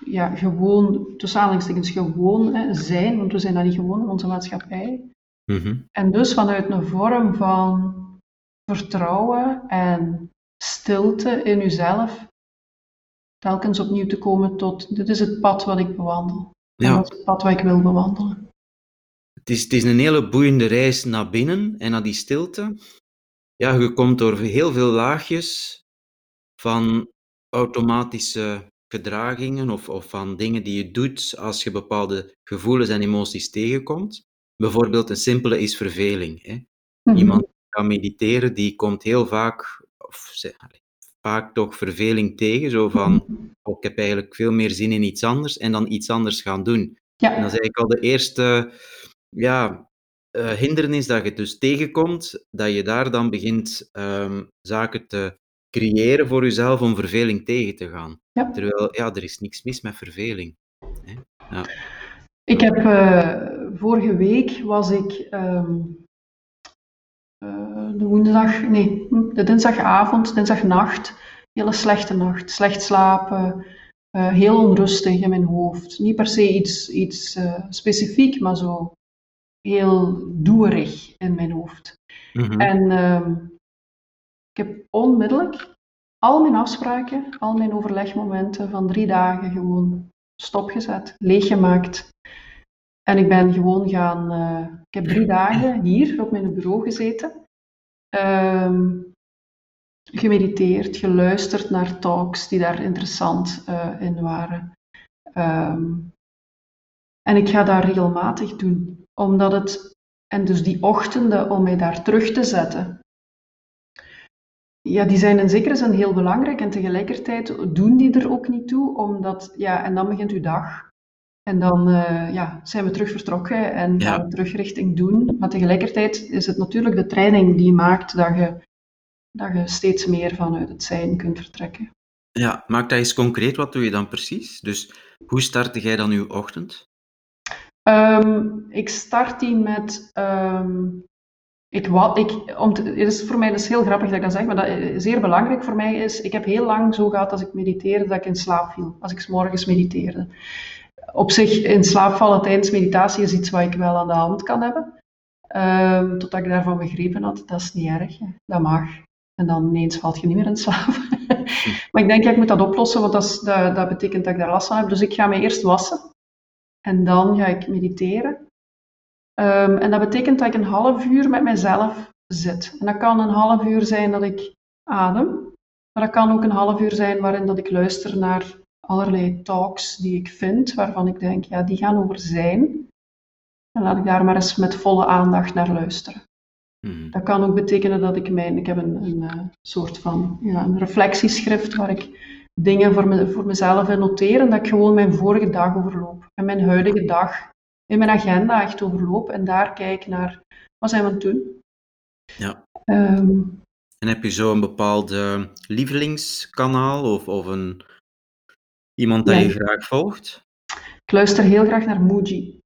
ja, gewoon, tussen aanhalingstekens gewoon hè, zijn, want we zijn dat niet gewoon in onze maatschappij.
Mm -hmm.
En dus vanuit een vorm van vertrouwen en stilte in uzelf telkens opnieuw te komen tot dit is het pad wat ik bewandel.
Ja.
Dat is het pad wat ik wil bewandelen.
Het is, het is een hele boeiende reis naar binnen en naar die stilte. Ja, je komt door heel veel laagjes van automatische gedragingen of, of van dingen die je doet als je bepaalde gevoelens en emoties tegenkomt. Bijvoorbeeld een simpele is verveling. Hè? Mm -hmm. Iemand gaat mediteren, die komt heel vaak, of vaak toch verveling tegen. Zo van, oh, ik heb eigenlijk veel meer zin in iets anders en dan iets anders gaan doen.
Ja.
En dat is eigenlijk al de eerste ja, uh, hindernis dat je dus tegenkomt, dat je daar dan begint um, zaken te creëren voor jezelf om verveling tegen te gaan.
Ja.
Terwijl, ja, er is niks mis met verveling. Hè? Ja.
Ik heb uh, vorige week was ik um, uh, de woensdag, nee, de dinsdagavond, dinsdagnacht, hele slechte nacht, slecht slapen, uh, heel onrustig in mijn hoofd. Niet per se iets, iets uh, specifiek, maar zo heel doerig in mijn hoofd.
Mhm.
Mm -hmm. En ik heb onmiddellijk al mijn afspraken, al mijn overlegmomenten van drie dagen gewoon stopgezet, leeggemaakt. En ik ben gewoon gaan. Uh, ik heb drie dagen hier op mijn bureau gezeten. Um, gemediteerd, geluisterd naar talks die daar interessant uh, in waren. Um, en ik ga dat regelmatig doen, omdat het. En dus die ochtenden om mij daar terug te zetten. Ja, die zijn in zekere zin heel belangrijk en tegelijkertijd doen die er ook niet toe, omdat, ja, en dan begint uw dag. En dan uh, ja, zijn we terug vertrokken en gaan
Ja.
we terug richting doen. Maar tegelijkertijd is het natuurlijk de training die maakt dat je, dat je steeds meer vanuit het zijn kunt vertrekken.
Ja, maak dat eens concreet. Wat doe je dan precies? Dus hoe startte jij dan uw ochtend?
Um, ik start die met. Um, ik, wat, ik, om te, het is voor mij dus heel grappig dat ik dat zeg, maar dat zeer belangrijk voor mij is. Ik heb heel lang zo gehad als ik mediteerde dat ik in slaap viel. Als ik 's morgens mediteerde. Op zich, in slaap vallen tijdens meditatie is iets wat ik wel aan de hand kan hebben. Um, totdat ik daarvan begrepen had, dat is niet erg. Dat mag. En dan ineens valt je niet meer in slaap. maar ik denk, ja, ik moet dat oplossen, want dat, dat, dat betekent dat ik daar last van heb. Dus ik ga me eerst wassen. En dan ga ik mediteren. Um, en dat betekent dat ik een half uur met mezelf zit. En dat kan een half uur zijn dat ik adem. Maar dat kan ook een half uur zijn waarin dat ik luister naar allerlei talks die ik vind, waarvan ik denk, ja, die gaan over zijn. En laat ik daar maar eens met volle aandacht naar luisteren.
Hmm.
Dat kan ook betekenen dat ik mijn, ik heb een, een uh, soort van ja, een reflectieschrift waar ik dingen voor, me, voor mezelf in noteer en dat ik gewoon mijn vorige dag overloop. En mijn huidige dag in mijn agenda echt overloop en daar kijk naar wat zijn we aan het doen.
Ja.
Ehm,
En heb je zo een bepaalde lievelingskanaal of, of een, iemand dat je graag volgt?
ik luister heel graag naar Muji.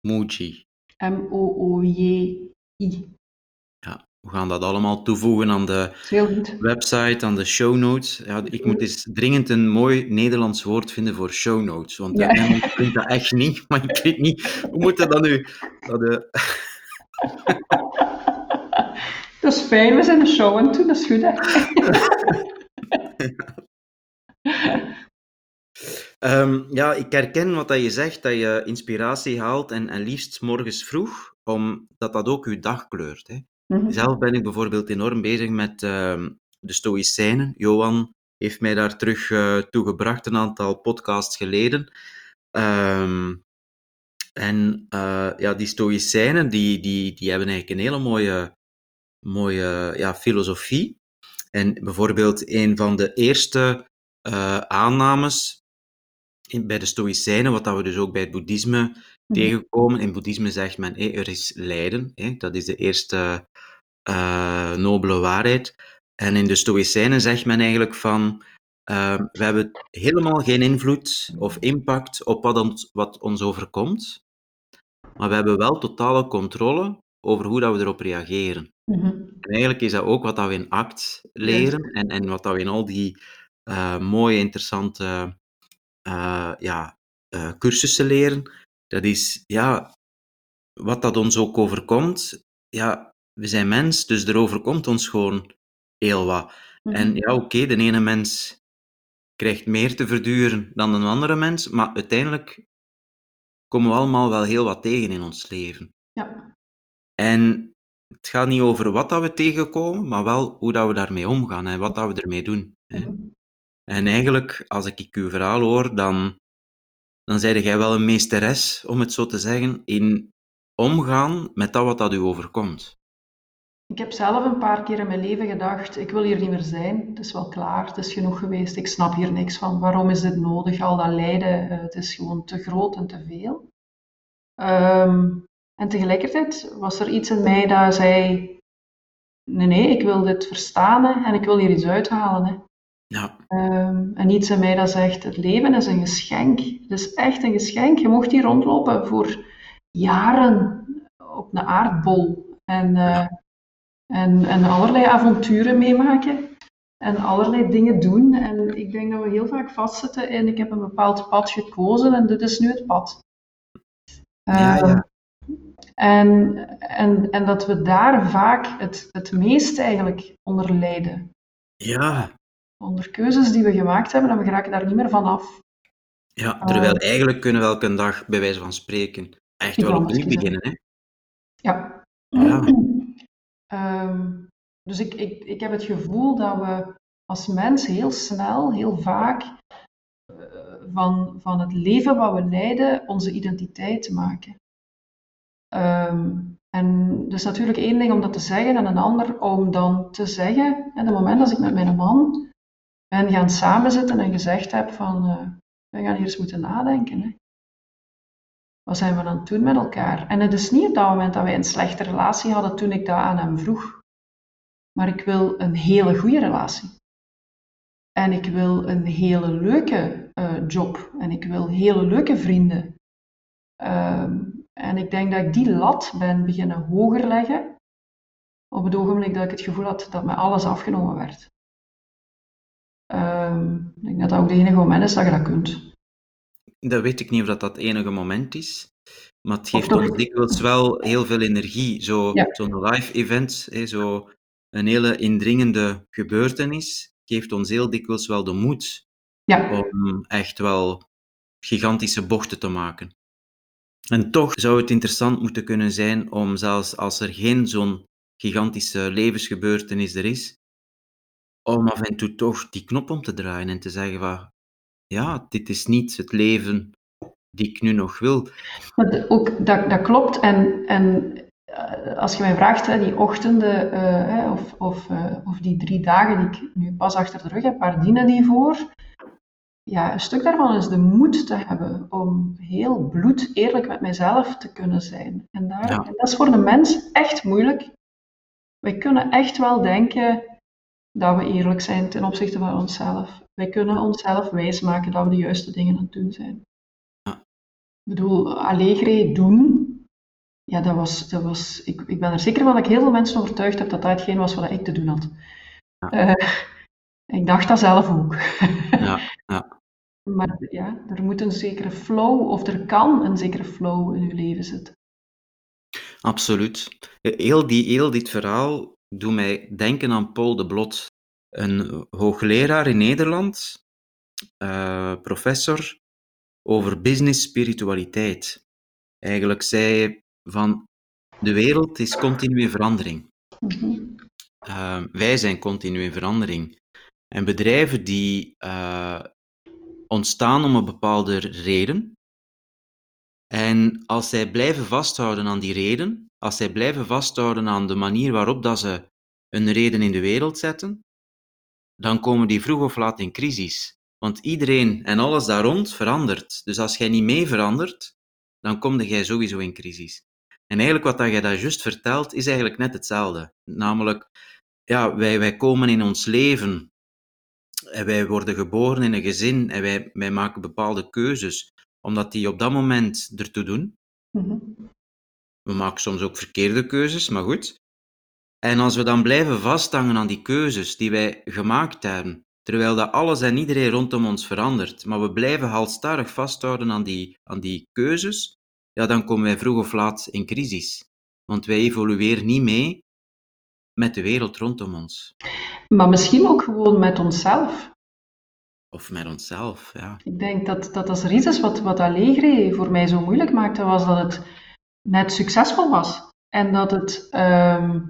Muji.
M-O-O-J-I.
Ja, we gaan dat allemaal toevoegen aan de website, aan de show notes. Ja, ik moet eens dringend een mooi Nederlands woord vinden voor show notes, want
Ja.
ja. Nederlands klinkt dat echt niet, maar ik weet niet, hoe moet dat dan nu? Dat, eh,
Dat is fijn, we zijn de show aan het doen, dat is goed hè.
Ehm, ja, ik herken wat dat je zegt, dat je inspiratie haalt en, en liefst morgens vroeg, omdat dat ook je dag kleurt. Hè.
Mhm.
Zelf ben ik bijvoorbeeld enorm bezig met ehm, de Stoïcijnen. Johan heeft mij daar terug eh, toe gebracht een aantal podcasts geleden. Ehm, en eh, ja, die Stoïcijnen die, die, die hebben eigenlijk een hele mooie, mooie ja, filosofie. En bijvoorbeeld een van de eerste eh, aannames in, bij de Stoïcijnen, wat dat we dus ook bij het boeddhisme
Mhm.
tegenkomen. In boeddhisme zegt men, hé, er is lijden. Hé, dat is de eerste eh, nobele waarheid. En in de Stoïcijnen zegt men eigenlijk van, eh, we hebben helemaal geen invloed of impact op wat ons, wat ons overkomt, maar we hebben wel totale controle over hoe dat we erop reageren.
Mhm.
En eigenlijk is dat ook wat dat we in ACT leren en, en wat dat we in al die eh, mooie, interessante eh, ja, eh, cursussen leren. Dat is, ja, wat dat ons ook overkomt, ja, we zijn mens, dus er overkomt ons gewoon heel wat.
Mhm.
En ja, oké, de ene mens krijgt meer te verduren dan een andere mens, maar uiteindelijk komen we allemaal wel heel wat tegen in ons leven.
Ja.
En het gaat niet over wat dat we tegenkomen, maar wel hoe dat we daarmee omgaan en wat dat we ermee doen. Hè.
Mhm.
En eigenlijk, als ik uw verhaal hoor, dan, dan zijde jij wel een meesteres, om het zo te zeggen, in omgaan met dat wat dat u overkomt.
Ik heb zelf een paar keer in mijn leven gedacht, ik wil hier niet meer zijn. Het is wel klaar, het is genoeg geweest. Ik snap hier niks van. Waarom is dit nodig? Al dat lijden, eh, het is gewoon te groot en te veel. Ehm, en tegelijkertijd was er iets in mij dat zei, nee, nee, ik wil dit verstaan hè, en ik wil hier iets uithalen. Hè.
Ja,
Ehm, en iets in mij dat zegt, het leven is een geschenk. Het is echt een geschenk. Je mocht hier rondlopen voor jaren op een aardbol. En, eh, en, en allerlei avonturen meemaken. En allerlei dingen doen. En ik denk dat we heel vaak vastzitten in, ik heb een bepaald pad gekozen en dit is nu het pad.
Ja,
Ehm,
ja.
En, en, en dat we daar vaak het, het meest eigenlijk onder lijden
ja,
onder keuzes die we gemaakt hebben en we geraken daar niet meer van af.
ja. Terwijl eigenlijk kunnen we elke dag, bij wijze van spreken, echt wel opnieuw beginnen. Hè?
Ja.
Ja.
Ehm, dus ik, ik, ik heb het gevoel dat we als mens heel snel, heel vaak eh, van, van het leven wat we leiden onze identiteit maken. Ehm, en dus natuurlijk één ding om dat te zeggen en een ander om dan te zeggen, en het moment als ik met mijn man ben gaan samenzitten en gezegd heb van, eh, we gaan hier eens moeten nadenken. Hè. Wat zijn we aan het doen met elkaar? En het is niet op dat moment dat wij een slechte relatie hadden toen ik dat aan hem vroeg. Maar ik wil een hele goede relatie. En ik wil een hele leuke eh, job. En ik wil hele leuke vrienden. Ehm, en ik denk dat ik die lat ben beginnen hoger leggen. Op het ogenblik dat ik het gevoel had dat mij alles afgenomen werd. Ehm, ik denk dat dat ook de enige moment is dat je dat kunt.
Dat weet ik niet of dat dat het enige moment is. Maar het geeft ons dikwijls wel heel veel energie.
Ja.
Zo'n live event, hè, zo een hele indringende gebeurtenis, geeft ons heel dikwijls wel de moed
Ja,
om echt wel gigantische bochten te maken. En toch zou het interessant moeten kunnen zijn om zelfs als er geen zo'n gigantische levensgebeurtenis er is, om af en toe toch die knop om te draaien en te zeggen van ja, dit is niet het leven die ik nu nog wil.
Maar de- ook, dat, dat klopt. En, en eh, als je mij vraagt, hè, die ochtenden eh, of, of, eh, of die drie dagen die ik nu pas achter de rug heb, waar dienen die voor? ja, een stuk daarvan is de moed te hebben om heel bloed eerlijk met mijzelf te kunnen zijn. En, daar,
Ja.
en dat is voor de mens echt moeilijk. Wij kunnen echt wel denken dat we eerlijk zijn ten opzichte van onszelf. Wij kunnen onszelf wijsmaken dat we de juiste dingen aan het doen zijn.
Ja.
Ik bedoel, Allegre doen, ja, dat was, dat was ik, ik ben er zeker van dat ik heel veel mensen overtuigd heb dat dat hetgeen was wat ik te doen had.
Ja.
Eh, ik dacht dat zelf ook.
Ja, ja.
Maar ja, er moet een zekere flow, of er kan een zekere flow in uw leven zitten.
Absoluut. Heel, die, heel dit verhaal doet mij denken aan Paul de Blot, een hoogleraar in Nederland, eh, professor over business spiritualiteit. Eigenlijk zei hij van de wereld is continu in verandering.
Mhm.
Eh, wij zijn continu in verandering. En bedrijven die eh, ontstaan om een bepaalde reden. En als zij blijven vasthouden aan die reden, als zij blijven vasthouden aan de manier waarop dat ze een reden in de wereld zetten, dan komen die vroeg of laat in crisis. Want iedereen en alles daar rond verandert. Dus als jij niet mee verandert, dan kom jij sowieso in crisis. En eigenlijk wat dat jij daar juist vertelt, is eigenlijk net hetzelfde. Namelijk, ja, wij, wij komen in ons leven en wij worden geboren in een gezin en wij, wij maken bepaalde keuzes, omdat die op dat moment ertoe doen.
Mhm.
We maken soms ook verkeerde keuzes, maar goed. En als we dan blijven vasthangen aan die keuzes die wij gemaakt hebben, terwijl dat alles en iedereen rondom ons verandert, maar we blijven halstarrig vasthouden aan die, aan die keuzes, ja, dan komen wij vroeg of laat in crisis. Want wij evolueren niet mee met de wereld rondom ons.
Maar misschien ook gewoon met onszelf.
Of met onszelf, ja.
Ik denk dat, dat als er iets is wat, wat Allegri voor mij zo moeilijk maakte, was dat het net succesvol was. En dat het, ehm,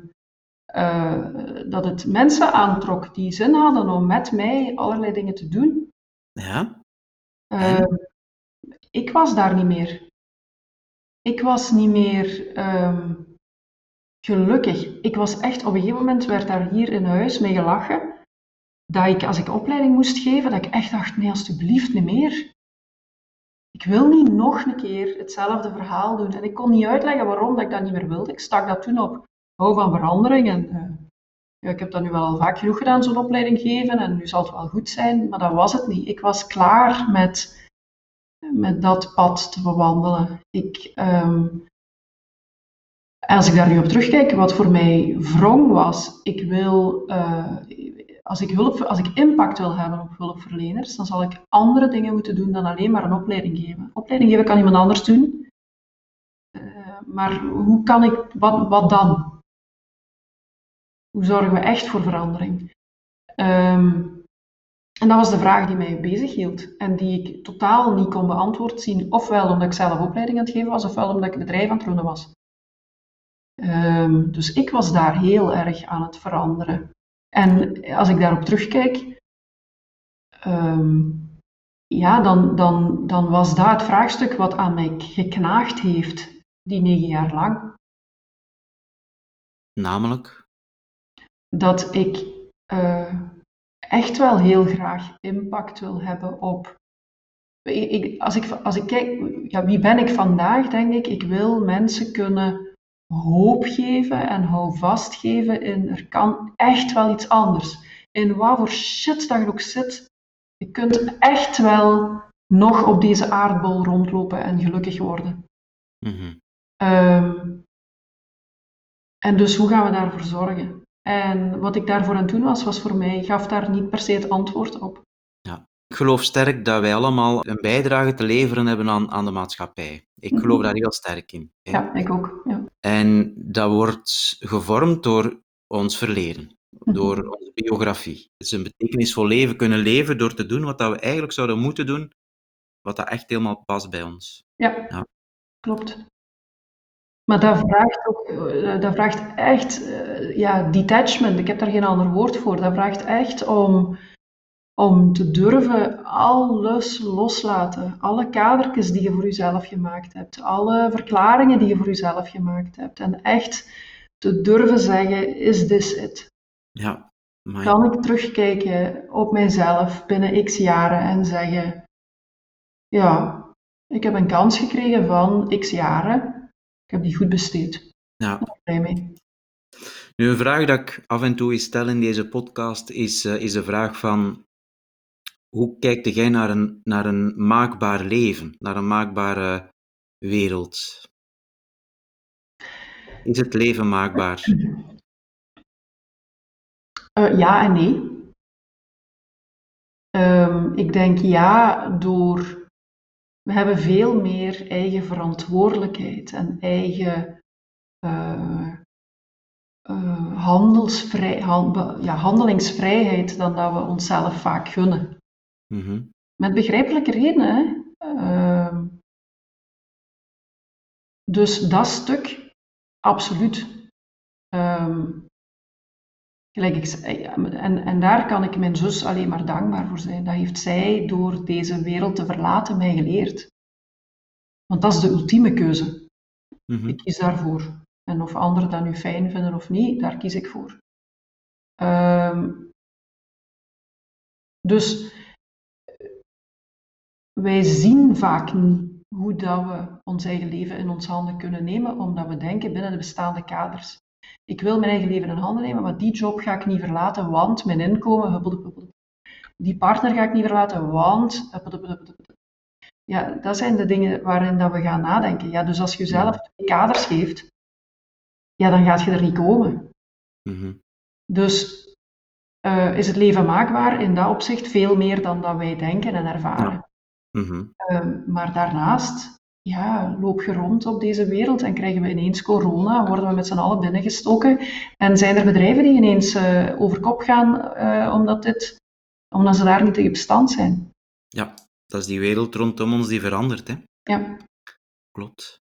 eh, dat het mensen aantrok die zin hadden om met mij allerlei dingen te doen.
Ja?
Ehm, ik was daar niet meer. Ik was niet meer ehm, gelukkig. Ik was echt, op een gegeven moment werd daar hier in huis mee gelachen. Dat ik, als ik opleiding moest geven, dat ik echt dacht, nee, alstublieft, niet meer. Ik wil niet nog een keer hetzelfde verhaal doen. En ik kon niet uitleggen waarom dat ik dat niet meer wilde. Ik stak dat toen op. Hou van verandering. En eh, ja, ik heb dat nu wel al vaak genoeg gedaan, zo'n opleiding geven. En nu zal het wel goed zijn. Maar dat was het niet. Ik was klaar met, met dat pad te bewandelen. Ik, ehm, als ik daar nu op terugkijk, wat voor mij wrong was, ik wil, eh, als, ik hulp, als ik impact wil hebben op hulpverleners, dan zal ik andere dingen moeten doen dan alleen maar een opleiding geven. Opleiding geven kan iemand anders doen. Eh, maar hoe kan ik, wat, wat dan? Hoe zorgen we echt voor verandering? Ehm, en dat was de vraag die mij bezig hield en die ik totaal niet kon beantwoord zien, ofwel omdat ik zelf opleiding aan het geven was, ofwel omdat ik bedrijf aan het runnen was. Ehm, dus ik was daar heel erg aan het veranderen. En als ik daarop terugkijk, ehm, ja, dan, dan, dan was dat het vraagstuk wat aan mij geknaagd heeft, die negen jaar lang.
Namelijk?
Dat ik eh, echt wel heel graag impact wil hebben op. Ik, ik- als, ik, als ik kijk, ja, wie ben ik vandaag, denk ik, ik wil mensen kunnen hoop geven en houvast geven in er kan echt wel iets anders. In wat voor shit dat je ook zit, je kunt echt wel nog op deze aardbol rondlopen en gelukkig worden.
Mhm.
Ehm, en dus hoe gaan we daarvoor zorgen? En wat ik daarvoor aan het doen was, was voor mij, gaf daar niet per se het antwoord op.
Ik geloof sterk dat wij allemaal een bijdrage te leveren hebben aan, aan de maatschappij. Ik
Mhm.
geloof daar heel sterk in. hè.
Ja, ik ook. Ja.
En dat wordt gevormd door ons verleden,
Mhm.
door onze biografie. Het is een betekenisvol leven kunnen leven door te doen wat dat we eigenlijk zouden moeten doen, wat dat echt helemaal past bij ons.
Ja,
Ja.
klopt. Maar dat vraagt ook, eh, dat vraagt echt, eh, ja, detachment. Ik heb daar geen ander woord voor. Dat vraagt echt om, om te durven alles loslaten. Alle kadertjes die je voor jezelf gemaakt hebt. Alle verklaringen die je voor jezelf gemaakt hebt. En echt te durven zeggen, is this it?
Ja,
kan ik terugkijken op mijzelf binnen x jaren en zeggen, ja, ik heb een kans gekregen van x jaren, ik heb die goed besteed.
Ja.
Ik ben blij mee.
Nu, een vraag dat ik af en toe eens stel in deze podcast is, eh, is de vraag van hoe kijkt jij naar een, naar een maakbaar leven, naar een maakbare wereld? Is het leven maakbaar?
Eh, ja en nee. Ehm, ik denk ja, door. We hebben veel meer eigen verantwoordelijkheid en eigen eh, eh, handelsvrij, han- ja, handelingsvrijheid dan dat we onszelf vaak gunnen.
Mhm.
Met begrijpelijke redenen. Hè? Ehm, dus dat stuk, absoluut. Ehm, gelijk ik, ja, en, en daar kan ik mijn zus alleen maar dankbaar voor zijn. Dat heeft zij door deze wereld te verlaten mij geleerd. Want dat is de ultieme keuze.
Mhm.
Ik kies daarvoor. En of anderen dat nu fijn vinden of niet, daar kies ik voor. Ehm, dus eh, wij zien vaak niet hoe dat we ons eigen leven in ons handen kunnen nemen, omdat we denken binnen de bestaande kaders. Ik wil mijn eigen leven in handen nemen, maar die job ga ik niet verlaten, want mijn inkomen, die partner ga ik niet verlaten, want ja, dat zijn de dingen waarin dat we gaan nadenken. Ja, dus als je twee kaders geeft, ja, dan gaat je er niet komen.
Mhm.
Dus eh, is het leven maakbaar in dat opzicht veel meer dan dat wij denken en ervaren.
Mhm.
Ehm, maar daarnaast ja, loop je rond op deze wereld en krijgen we ineens corona, worden we met z'n allen binnengestoken en zijn er bedrijven die ineens eh, over kop gaan eh, omdat, dit, omdat ze daar niet tegen bestand zijn.
Ja, dat is die wereld rondom ons die verandert, hè?
Ja.
Klopt.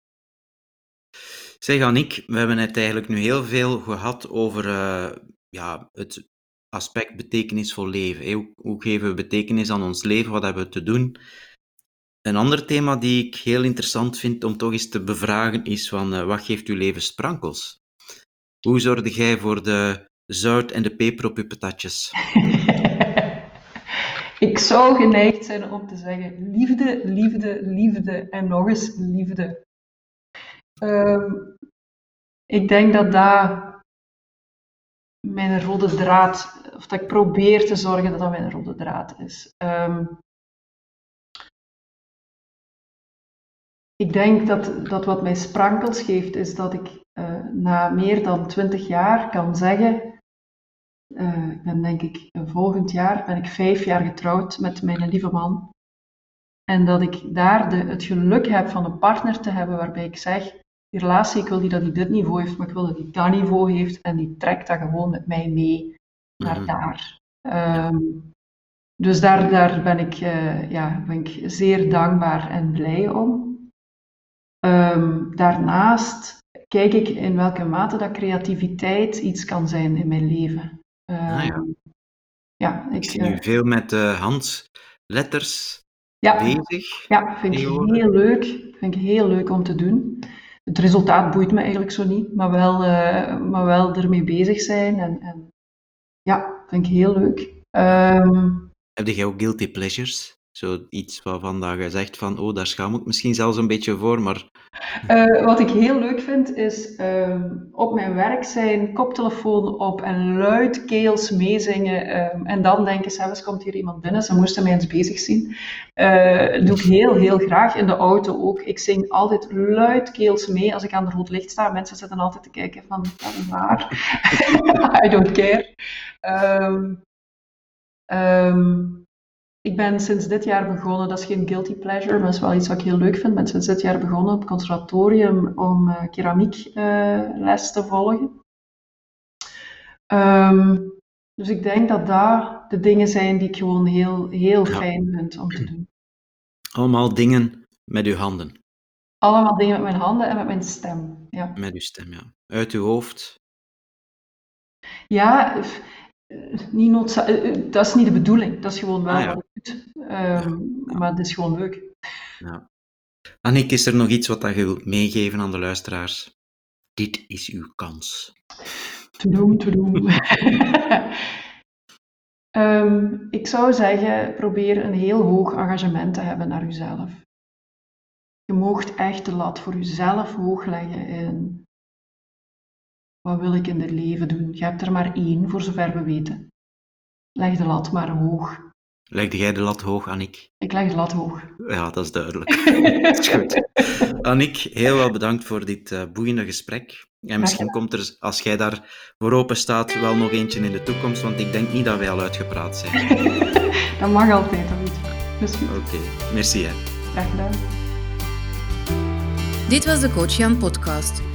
Zeg Annick, we hebben het eigenlijk nu heel veel gehad over eh, ja, het aspect betekenisvol leven. Hoe, hoe geven we betekenis aan ons leven? Wat hebben we te doen? Een ander thema die ik heel interessant vind om toch eens te bevragen is van eh, wat geeft uw leven sprankels? Hoe zorgde jij voor de zout en de peper op uw patatjes?
Ik zou geneigd zijn om te zeggen liefde, liefde, liefde en nog eens liefde. Ehm, ik denk dat dat mijn rode draad, of dat ik probeer te zorgen dat dat mijn rode draad is. Ehm, ik denk dat, dat wat mij sprankels geeft, is dat ik eh, na meer dan twintig jaar kan zeggen eh, ik ben denk ik eh, volgend jaar ben ik vijf jaar getrouwd met mijn lieve man. En dat ik daar de, het geluk heb van een partner te hebben waarbij ik zeg, die relatie, ik wil niet dat hij dit niveau heeft, maar ik wil dat hij dat niveau heeft en die trekt dat gewoon met mij mee naar
Mhm.
daar. Ehm, dus daar, daar ben, ik, ja, ben ik zeer dankbaar en blij om. Ehm, daarnaast kijk ik in welke mate dat creativiteit iets kan zijn in mijn leven.
Ah, ja.
Ehm, ja, ik,
Ik zie
eh,
u veel met uh,
ja,
bezig.
ja, vind ik heel leuk. Vind ik heel leuk om te doen. Het resultaat boeit me eigenlijk zo niet, maar wel, eh, maar wel ermee bezig zijn. En, en ja, vind ik heel leuk. Ehm,
Heb jij ook guilty pleasures? Zo iets waarvan dat je zegt van, oh, daar schaam ik misschien zelfs een beetje voor, maar
Eh, wat ik heel leuk vind, is ehm, op mijn werk zijn, koptelefoon op en luidkeels meezingen. ehm, en dan denken, zelfs komt hier iemand binnen, ze moesten mij eens bezig zien. Eh, doe ik heel, heel graag. In de auto ook. Ik zing altijd luidkeels mee als ik aan de rood licht sta. Mensen zitten altijd te kijken van, "Wat waar? I don't care. Ehm, ik ben sinds dit jaar begonnen, dat is geen guilty pleasure, maar dat is wel iets wat ik heel leuk vind. Ik ben sinds dit jaar begonnen op het conservatorium om uh, keramiekles te volgen. Ehm, dus ik denk dat daar de dingen zijn die ik gewoon heel, heel
Ja.
fijn vind om te doen.
allemaal dingen met uw handen,
Allemaal dingen met mijn handen en met mijn stem. Ja,
met uw stem, ja. Uit uw hoofd.
ja eh, niet noodza- eh, eh, dat is niet de bedoeling. Dat is gewoon wel
Ah, ja.
wat doe. Ehm, Maar het is gewoon leuk.
Annick, is er nog iets wat je wilt meegeven aan de luisteraars? Dit is uw kans.
Te doen, te doen. Ehm, ik zou zeggen, probeer een heel hoog engagement te hebben naar jezelf. Je moogt echt de lat voor jezelf hoog leggen in wat wil ik in dit leven doen. Je hebt er maar één, voor zover we weten. Leg de lat maar hoog.
Legde jij de lat hoog, Annick?
Ik leg de lat hoog.
Ja, dat is duidelijk. dat is goed. Annick, heel wel bedankt voor dit uh, boeiende gesprek. En misschien komt er, als jij daar voor open staat, wel nog eentje in de toekomst, want ik denk niet dat wij al uitgepraat zijn.
dat mag altijd, dat
weet Oké, okay. merci hè.
Graag gedaan.
Dit was de Coach Jan podcast.